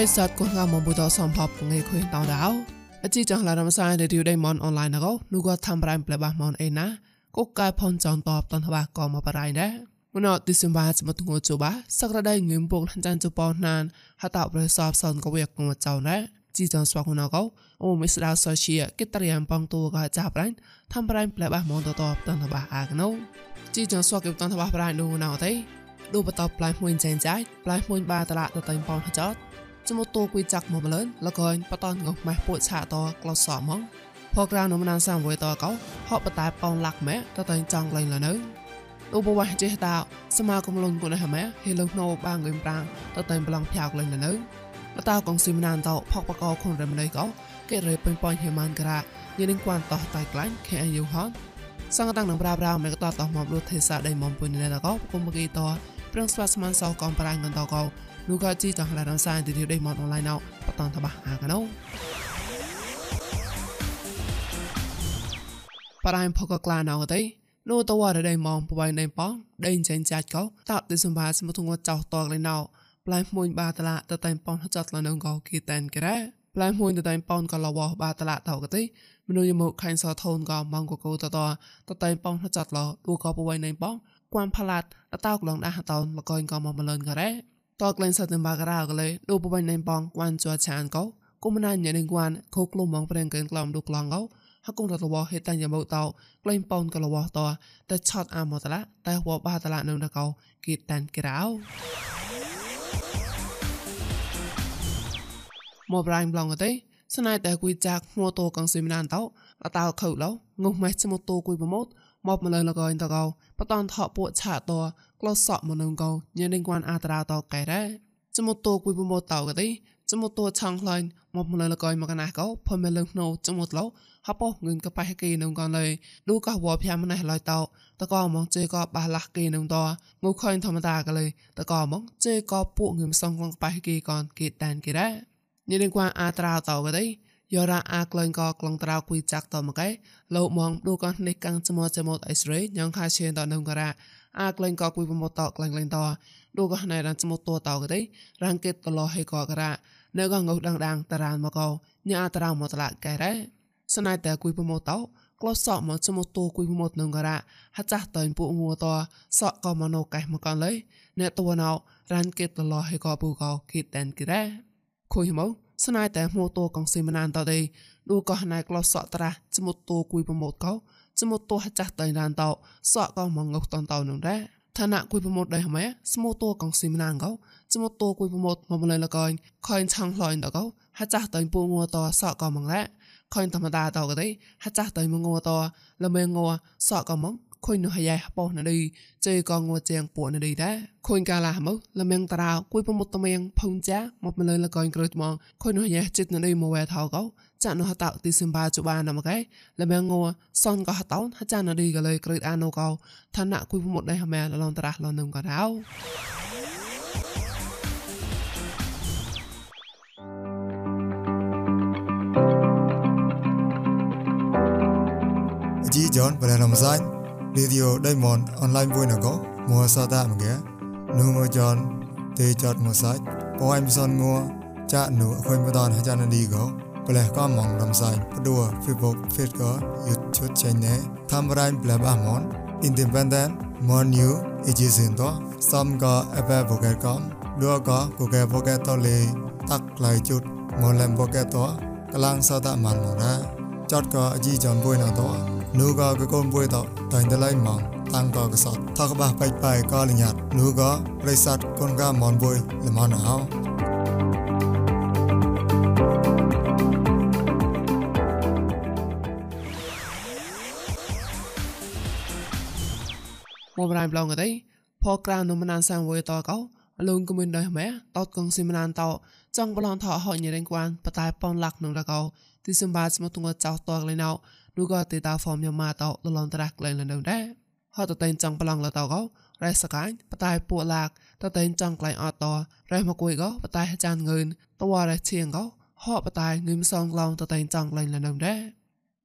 រិស័តគងមកបុតសំភពងៃខុយតោដៅអជីចងឡារំសាយរីដេមនអនឡាញណកនូក៏ធ្វើប្រៃប្លែបាមនអេណាក៏កាយផនចងតបតនបាក៏មកបរៃដែរមណោឌីសេមបាចមទងជបាសក្រដៃងឹមពុកចានជប៉ុនណានហតប្រសបសនក៏វាកងចៅដែរជីចងស្វាគុណកោអូមិស្ដាសូជាកិតរៀមបងតូក៏ចាប់ប្រៃធ្វើប្រៃប្លែបាមនតតបតនបាអាកណូជីចងស្វាកិបតនបាប្រៃនូណៅទេឌូបតបផ្លែមួយចែងចាយផ្លែមួយបាតឡាតតៃប៉ងចត ចមុតូគួយចាក់មកលឿនលកយបតនងម៉ែពួចឆាតក្លោសហ្មងផករានមណានសាំវយតកោហបតែប៉ងលាក់ម៉ែតតៃចង់លែងលនៅឧបវះចេះតោសមាគមលុនគុណហម៉ែហេលងណូបាងងឹមប្រាំងតតៃប្លងភៅលែងលនៅបតោកងស៊ីមណានតោផកបកោខុនរំណៃកោគេរេពេញប៉ងហេម៉ានក្រាញនឹងគួនតោតៃក្លាញ់ខេអាយុហនសង្កតាំងនឹងប្រាប្រាមេកតតមកលុទេសាដៃមុំពុនណែតកោគុំបកីតព្រឹងស្វាស្មានសោកំប្រាញ់កន្តកោนูก็จีจังหลายสายที่ได้มอนออนไลน์เอาปตอนทบะหากันเอาปรายพกกลาเอาได้นูตัวได้มองป ព្រឿងស្វាស្មានសកងប្រាងកន្តកោនោះក៏ជីចង់ឡានសាយទៅនេះដេម៉តអនឡាញណោបតងតបះអាកណោប៉រ៉ៃផកក្លាណោទៅនោះតវ៉ារដេម៉ងបបៃណេប៉ងដេចេញចាច់កោតតទិសម្បាសមទងចោតតលៃណោប្លែមួយបាតឡាតតែប៉ងចតលនងកោគីតែនក្រែប្លែមួយតតែប៉ងក៏លវបាតឡាតោកទេមនុយមកខាញ់សោថូនក៏ម៉ងកកោតតតតែប៉ងចតលឌូកោបបៃណេប៉ង គួនផាឡាត់តោកឡងដាតោនលកូនក៏មកមលនក៏រ៉េតកលែងសតនបាការ៉ាក៏លេឌូបបៃណៃបងគួនជួឆានក៏គុំណាញ៉ៃនឹងគួនខូក្លុំបងប្រេងកែនក្លំឌូក្លងក៏ហកុងរត់លវហេតាញ់យ៉ាមោតោក្លែងប៉ោនក៏លវតោតែឆតអាមតឡាតែវបាតឡានៅដកោគីតានក្រៅមកប្រាញ់ប្លងទៅស្នៃតែគួយចាក់មួតូកងស៊ីមណានតោអតោខៅឡោងុះម៉េះឈ្មោះតូគួយប្រម៉ូត មកមកលើលកអ៊ីនតកោបតនថពួកឆាតក្លោសក់មកនឹងកោញ៉ែនឹងគួនអាត្រាតកែរ៉ាចមុតតគួយពមតោកទេចមុតតឆាំងខ្លាញ់មកមកលើលកអ៊ីមកណាកោផមលឹងណូចមុតឡោហបោងឹងកបៃកេនឹងកនលេឌូកោវភៀមណេះឡយតោតកោមកជេកោបាឡាស់កេនឹងតងូខុញធម្មតាកលេតកោមកជេកោពួកងឹមសងក្នុងបៃកេកនគេតានគេរ៉ាញ៉ែនឹងគួនអាត្រាតោកទេ យោរ៉ាអាក្លែងក៏ក្លងត្រៅគួយចាក់តមកឯលោកមកឌូកនេះកាំងចមចមអេសរេញងខាឈៀនតនឹងការ៉ាអាក្លែងក៏គួយប្រមតតក្លែងក្លែងតឌូកណៃរានចមតតតកទេរាងកេតតលោហេក៏ការ៉ានៅក៏ងុដងដាងតារានមកកោញ៉ាតារៅមកតឡាកែរ៉ាស្នៃតែគួយប្រមតតក្លោសក់មកចមតគួយប្រមតនឹងការ៉ាហាចាស់តើពួកមួតសក់ក៏មកណូកែមកកនលេអ្នកតួណៅរានកេតតលោហេក៏ពូកោគីតែនគីរ៉ាគួយមក ស្នៃតែមួតកងស៊ីមណានតទេឌូក៏ណៃក្លោសក់ត្រាចមុតតគួយប្រមតកោចមុតតចាស់តៃណានតោសក់ក៏មកងុកតនតោនឹងដែរឋានៈគួយប្រមតដែរហ្មែស្មូតកងស៊ីមណានកោចមុតតគួយប្រមតមកមលលកយខយឆាំងឡយតកោហាចាស់តៃពូងัวតសក់ក៏មកដែរខយធម្មតាតកទេហាចាស់តៃមងัวតលមេងัวសក់ក៏មក ខុញនោះហើយបោះណឌីជ័យកងងួជាងពួកណឌីដែរខុញកាលាមកលមៀងតារោគួយប្រមុតតមៀងភុងចាមកមលើលកងក្រើចមកខុញនោះហើយចិត្តណឌីមកវែថោកោចាក់នោះតោទីសិមបាជបាណមកឯលមៀងងួសនកោតោនហចាណឌីក៏លើក្រើចអានូកោឋានៈគួយប្រមុតដែរហមែលឡងតារះឡងនឹងក៏ដោជីចនបរឡំសាច់ รีดิโอได้มอนออนไลน์บุยนะก็มัวซาตามแกนูมจอนเตจอดมัวไซปอยมซอนงัวจะหนูคอยมาตอนหาจานดีก็เปลก็มองลำไซปดัวฟิบกเฟดก็หยุดชุดใจเนทำไรเปลบ้ามอนอินดิพเอนเดนต์มอนยูอีจีสินตัวซ้ำก็แอปเปิลโปเกตคอมดัวก็กูเกตโปเกตตัวเลยตักหลายจุดมอลแลมโปเกตตัวกลางซาตามันมองนะ លងកទេផកក្រៅនំណានសាំងវយតកោអលូនគមិនដែរម៉ែតតកងស៊ីមណានតចង់ប្លងថោហញរេងគួនបតែប៉នលាក់នឹងរកោទីសំបាស្មទុងចោតតកលេណៅนูก็ติดตาฟอร์มยามาตอลลอนตรักเลยแล้วได้ฮอตเต็นจังปลังละตอก็ไรสกายปตายปวดหลากตะเ ទីសម្បត្តិស្មទងចោតតកលណៅនោះក៏ទេតាហ្វមញម៉ាតោលលនត្រាក់លែងលនៅដែរហត់តែងចង់ប្លង់លតោកោរ៉េសកាញ់បតែពួកឡាក់តតែងចង់ក្លែងអត់តរ៉េមកគួយកោបតែចានងឿនតវរ៉េឈៀងកោហត់បតែងឹមសងឡងតតែងចង់លែងលនៅដែរ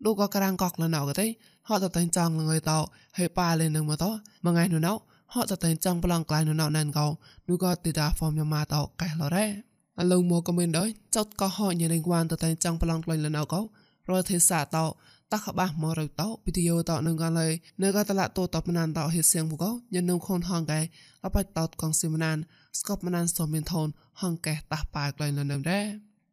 លោកក៏ក្រាំងកកលណៅក៏ទេហត់តែងចង់លងើយតោហើយប៉ាលែងនឹងមកតមួយថ្ងៃនោះណៅហត់តែងចង់ប្លង់ក្លែងនៅណៅណានកោនោះក៏ទេតាហ្វមញម៉ាតោកែលរ៉េ ងមកក៏មានដោយចោតក៏ហោញរេងវ៉ានទៅតែចង់ប្រឡងក្លែងលណៅកោរទេសាតោតាក់បាមករៅតោវីដេអូតនឹងកលើនៅកតឡាតោតបណានតោហេសៀងមកោញនឹងខូនហងកែអបៃតោតកងស៊ីមណានស្កបមណានសមមានថនហងកែតាប៉ាក្លែងលណៅដែរ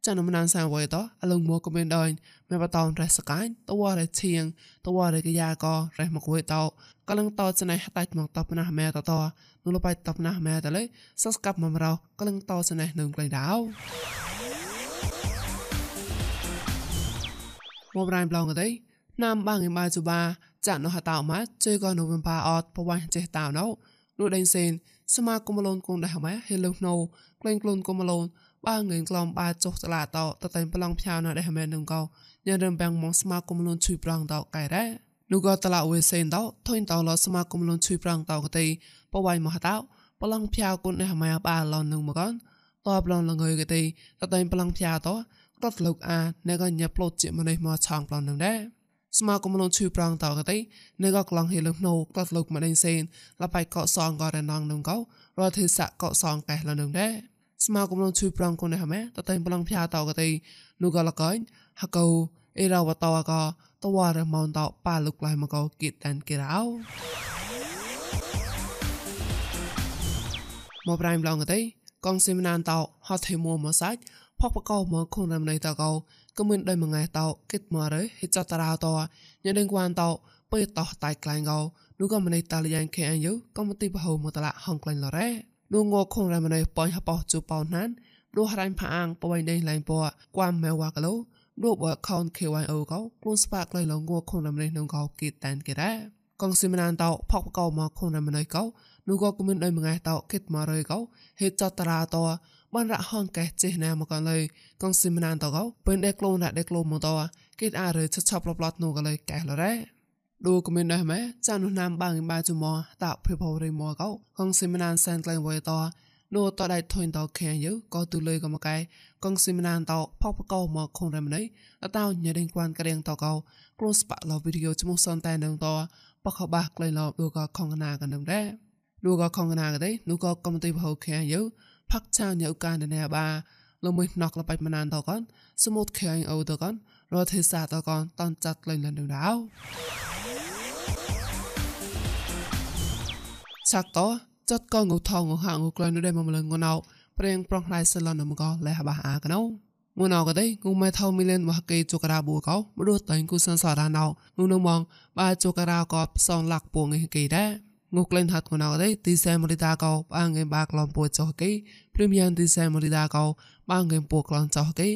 ចានមណានសាវយតអលងមកក៏មានដោយមេបតោនរះសកាយតវរេឈៀងតវរេកយ៉ាក៏រះមកវយតោកលងតោស្នេះតាច់មកតបណាមែតតនុលបៃតបណាមែតលេសស្កាប់មករោកលងតោស្នេះនឹងក្លែងដៅមកប្រៃប្លងកទេណាំបាងឯម៉ាជូបាចាក់នោះហតោម៉ាជើក៏នូវបាអត់បវាញ់ចេះតៅណូនោះដេញសេនសមាគមលូនគងដែរម៉ែហេលុណូក្លែងខ្លួនគមលូន បាងងក្លំបាចុះចលាតោតតែប្លង់ផ្ញើណាដែរម៉ែនឹងកោញ៉ាំរំបាំងមកសមាគមលូនជួយប្រងតោកែរ៉ានោះក៏តឡាអ៊ុយសេនតោធុញតោលសមាគមលូនជួយប្រងតោកទេបវាញ់មកហតោប្លង់ផ្ញើគុនដែរម៉ែបាឡននឹងមកកនតបឡងលងើយកទេតតែប្លង់ផ្ញើតោរត់លោកអាអ្នកក៏ញាប់ប្លូតជាម្នេះមកឆងប្លន់នឹងដែរស្មាគមលនឈឺប្រងតកតៃនៅក៏ក្លងហេលឹកណូក្លត់លុកម្ដេញសេនលបៃកកសងក៏រណងនឹងកោរត់ទេសៈកកសងកែលនឹងដែរ ស្មាគមលនឈឺប្រងកូនហមែតតៃប្លងផ្យាតកតៃនោះក៏លកញហកោអេរវតកតវរមនតប៉ាលុកឡៃមកោគិតតានគេរោមកប្រៃម្លងកតៃកងសិមណានតោហត់ទេមួមកសាច់ផកបកោមកខុនរំនៃតកោក៏មានដោយមួយថ្ងៃតោគិតមករហិចតរោតញ៉ដឹងគួនតោបើតោតៃក្លែងកោនោះក៏មិនតាលយ៉ាងខេអាយុក៏មិនទីបហោមកតឡាហងក្លែងលរ៉េ នោះងខុងរំនៃប៉យហបោជូប៉ោណាននោះរ៉ាញ់ផាងប៉វៃដេញឡៃពគួមម៉ែវ៉ាកឡូនោះបើខោន KYO កោខ្លួនស្ប៉ាក់លៃឡងងខុងរំនៃនឹងកោគីតានគេរ៉ាកងស៊ីមណានតោផកបកោមកខុងរំនៃកោនោះក៏គមានដោយមួយថ្ងៃតោគិតមករយកោហេចតរោតបានរកហងកែចេះណាមកកលើកងស៊ីមណានតកោពេលដេក្លូនដេក្លូមកតគិតអារឆឆប់ឡប់នោះកលើកែលរ៉េ ឌូកមិនដែរម៉ែចានុណាមបាងបាជុំតាភេផរេមកោកងស៊ីមណានសែនក្លែងវយតនោះតដៃធុញតខែយើក៏ទូលើក៏មកកែកងស៊ីមណានតផកបកោមកខុងរំណៃតោញ៉េដេងគួនក្រៀងតកោគ្រូស្បាក់ឡវីដេអូឈ្មោះសនតែនឹងតបខបាក្លែងឡឌូក៏ខងណាកនឹងដែរឌូក៏ខងណាកទេនោះក៏កំទីបហោខែយើផាក់ឆាញៅកានណែបាលមួយណកលបៃមណានតកនសមុទ្រខែងអូតកនរទេសាតកនតនចាត់លេងលនដៅ ឆាក់តចាត់កងងថងងហាងងក្លែងនៅដែរមកម្លងងណៅប្រេងប្រងឡៃសលនមកលះបាអាកណៅងួនអកទេងុំម៉ែថោមីលេនវះកេជូការ៉ាប៊ូកោមរុតៃគូសានសារ៉ាណៅងុំនមងបាជូការ៉ាកោផ្សងលាក់ពួងឯគេដែរងុកលេនហាត់កណៅទេទីសែមរីតាកោបាងងេបាក្លំពួចោគេព្រីមយ៉ាងទីសែមរីតាកោបាងងេពួក្លំចោគេ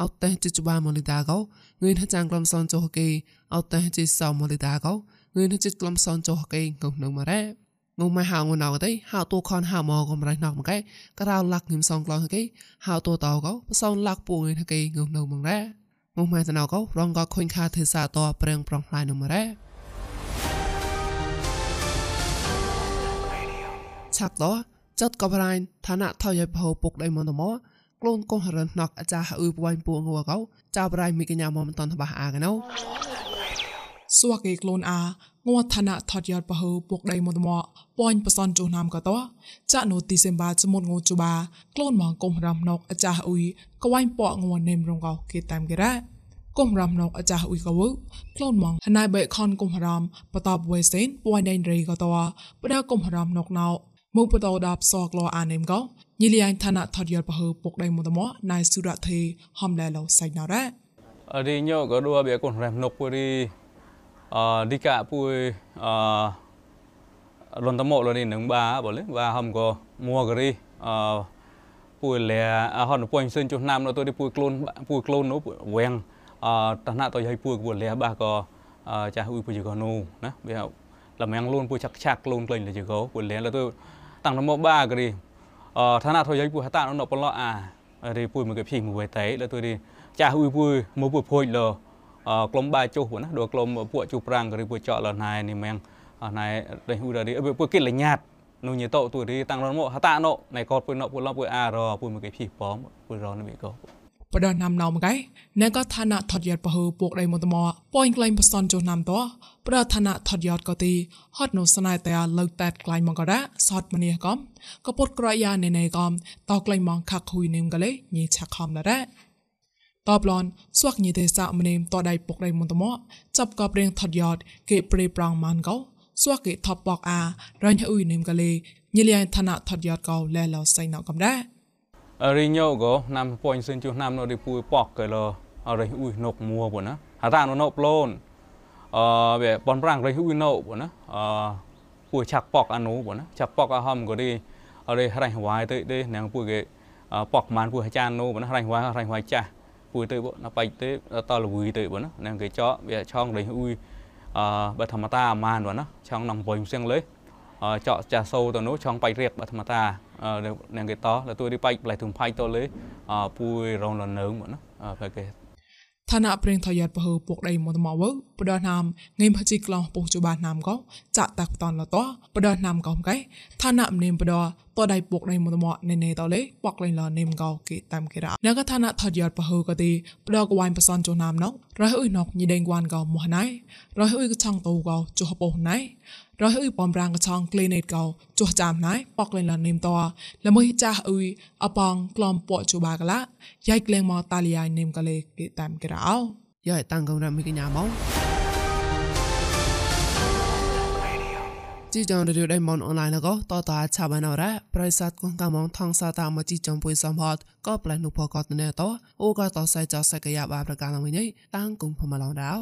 អត់តែជិជបាមលីតាកោងឿនចាំងក្លំសនចោគេអត់តែជិសមលីតាកោងឿនជិក្លំសនចោគេងុំនឹងមករ៉េ ងុំមកហៅងណៅទេហៅតួខនហៅមកកំរៃណកមកកែក្រៅលាក់ងឹមសងក្លងគេហៅតួតោកោផ្សងលាក់ពួងឯគេងុំនៅមករ៉េងុំមកតណៅកោរងក៏ខុញខាទេសាតប្រឹងប្រងផ្លាយនៅមករ៉េឆាប់តចត់ក៏ប្រៃឋានៈថយបហោពុកដៃមន្តមកក្លូនកោះរនណកអាចារ្យអ៊ឺពួយពួងងកោចៅប្រៃមីកញ្ញាមកមិនតនតបះអាកណៅសួកេក្លូនអា ងួឋានៈថតយត់បហោពុកដៃមន្តមកពួយបសនជុះណាមក៏តចាក់ណូទីសេមបាចមុតងូជូបាក្លូនមកកុំរំណកអាចារ្យអ៊ុយកវ៉ៃប៉ងួនេមរងកោគេតាមគេរ៉ាគុំរំណកអាចារ្យអ៊ុយកវក្លូនមកហណៃបេខនគុំរំបតបវេសេនពួយដៃរីក៏តបដគុំរំណកណៅមុខបតោដាប់សកលអានេមកោញីលីអញឋានៈថតយល់បហឺពុកដៃមុតមណៃសុរៈទេហំឡែឡោសៃណរ៉ាអរីញោក៏ដួបៀកូនរ៉ែនុកពុរី អឌីកាពុយអរនតមោលនេះនឹងបាបលេបាហំក៏មួករីអពុយលែហនពុយសិនជុះណាំនៅទៅពុយខ្លួនពុយខ្លួននោះវៀងអឋានៈទៅឲ្យពុយពុយលែបាក៏ចាស់អ៊ុយពុយក៏នោះណាវាលំងលូនពុយឆាក់ឆាក់ខ្លួនក្លែងលើជកោពុយលែទៅតាំងនមបាក៏រីអឋានៈ thôi ពុយហ តានៅបឡអារីពុយមកគេភីមួយតៃលើទៅរីចាស់អ៊ុយពុយមកពុយភួយលើក្លុំបាចុះណាដល់ក្លុំពួកជុះប្រាំងក៏រីពុយចកលណៃនេះមែងណៃដេហ៊ូរីពុយគិតលញាតនោះញីតោទូរីតាំងរមកហតាណូណៃកោពុយណពុយឡពុយអារពុយមកគេភីប៉មពុយរននេះក៏បដណាំណោមកៃណែក៏ឋានៈថត់យ៉ាត់បើពុកដៃមកតមប៉យក្លែងបសនចុះណាំតបដឋានៈថត់យ៉ាត់ក៏ទីហត់នៅស្នៃតែលើកតែក្លែងមកក៏ដែរសតមនីកំក៏ពុតក្រយ៉ាណែណែកំតក្លែងមកខាក់ហ៊ុយនឹមកលេញីឆាក់ខំដែរ តបឡនស្វាក់ញីទេសាម្នេមតដៃពុកដៃមុនតមចាប់ក៏ព្រៀងថត់យ៉ាត់គេព្រេប្រងម៉ានកោស្វាក់គេថប់បកអារញអ៊ុយនឹមកលេញីលៀងឋានៈថត់យ៉ាត់កោលែឡោសៃណៅកំដែរ ri nhậu có nam point xin chú nam nó đi pui bọc cái lo ở đây ui nộp mua của nó hà ta nó nộp lôn ờ về bọn răng đây ui nộp của nó ờ pui chặt bọc ăn nú của nó chặt bọc ăn hầm có đi ở đây hành hoài tới đây nàng pui cái bọc màn pui chan nú của nó hành hoài hành hoài cha pui tới bộ nó bay tới to là vui tới của nó nàng cái chó về trong đây ui ờ bà thầm ta màn của nó trong nòng vòi xiên lấy ច កចាសូទៅនោះចង់បាច់រៀបធម្មតានឹងគេតល tôi đi bay lại thùng phai tôi lấy pui rong lần nướng mà nó phải cái ឋានៈព្រៀងថយតបើពុកដៃមកមកវើបដណាមងេមហជីក្លោពុកជបាណាមក៏ចាក់តាក់តនលតបដណាមក៏កែឋានៈមនេមបដ តដៃពុកដៃមកមកណេណេតលេបកលេងលនេមក៏គេតាមគេរ៉ាអ្នកក៏ឋានៈថយតបើក៏ទីបដក៏វ៉ៃបសនជូណាមណោរះអ៊ុយណុកញីដេងវ៉ានក៏មកណៃរះអ៊ុយក៏ឆងតូក៏ជុះបោណៃរហឺបំរាងកឆងក្លេនេតកោចុះចាំណៃប៉កលេនឡានេមតល្មើចាស់អ៊ុយអបងក្លំពកជូបាកឡាយ៉ៃក្លែងមកតាលីយ៉ៃនេមកលេគេតាមក្រៅយ៉ៃតាំងកំរ៉ាមីកញ្ញាមក ជីចងរយដៃមនអនឡាញក៏តតឆាបានអរ៉ាប្រិស័តកងកំងថងសាតាមកជីចំពុយសំហតក៏ផ្លែនុផកតណែតអូក៏តសៃចសកយ៉ាបាប្រកាលមួយនេះតាំងគុំផមឡងដៅ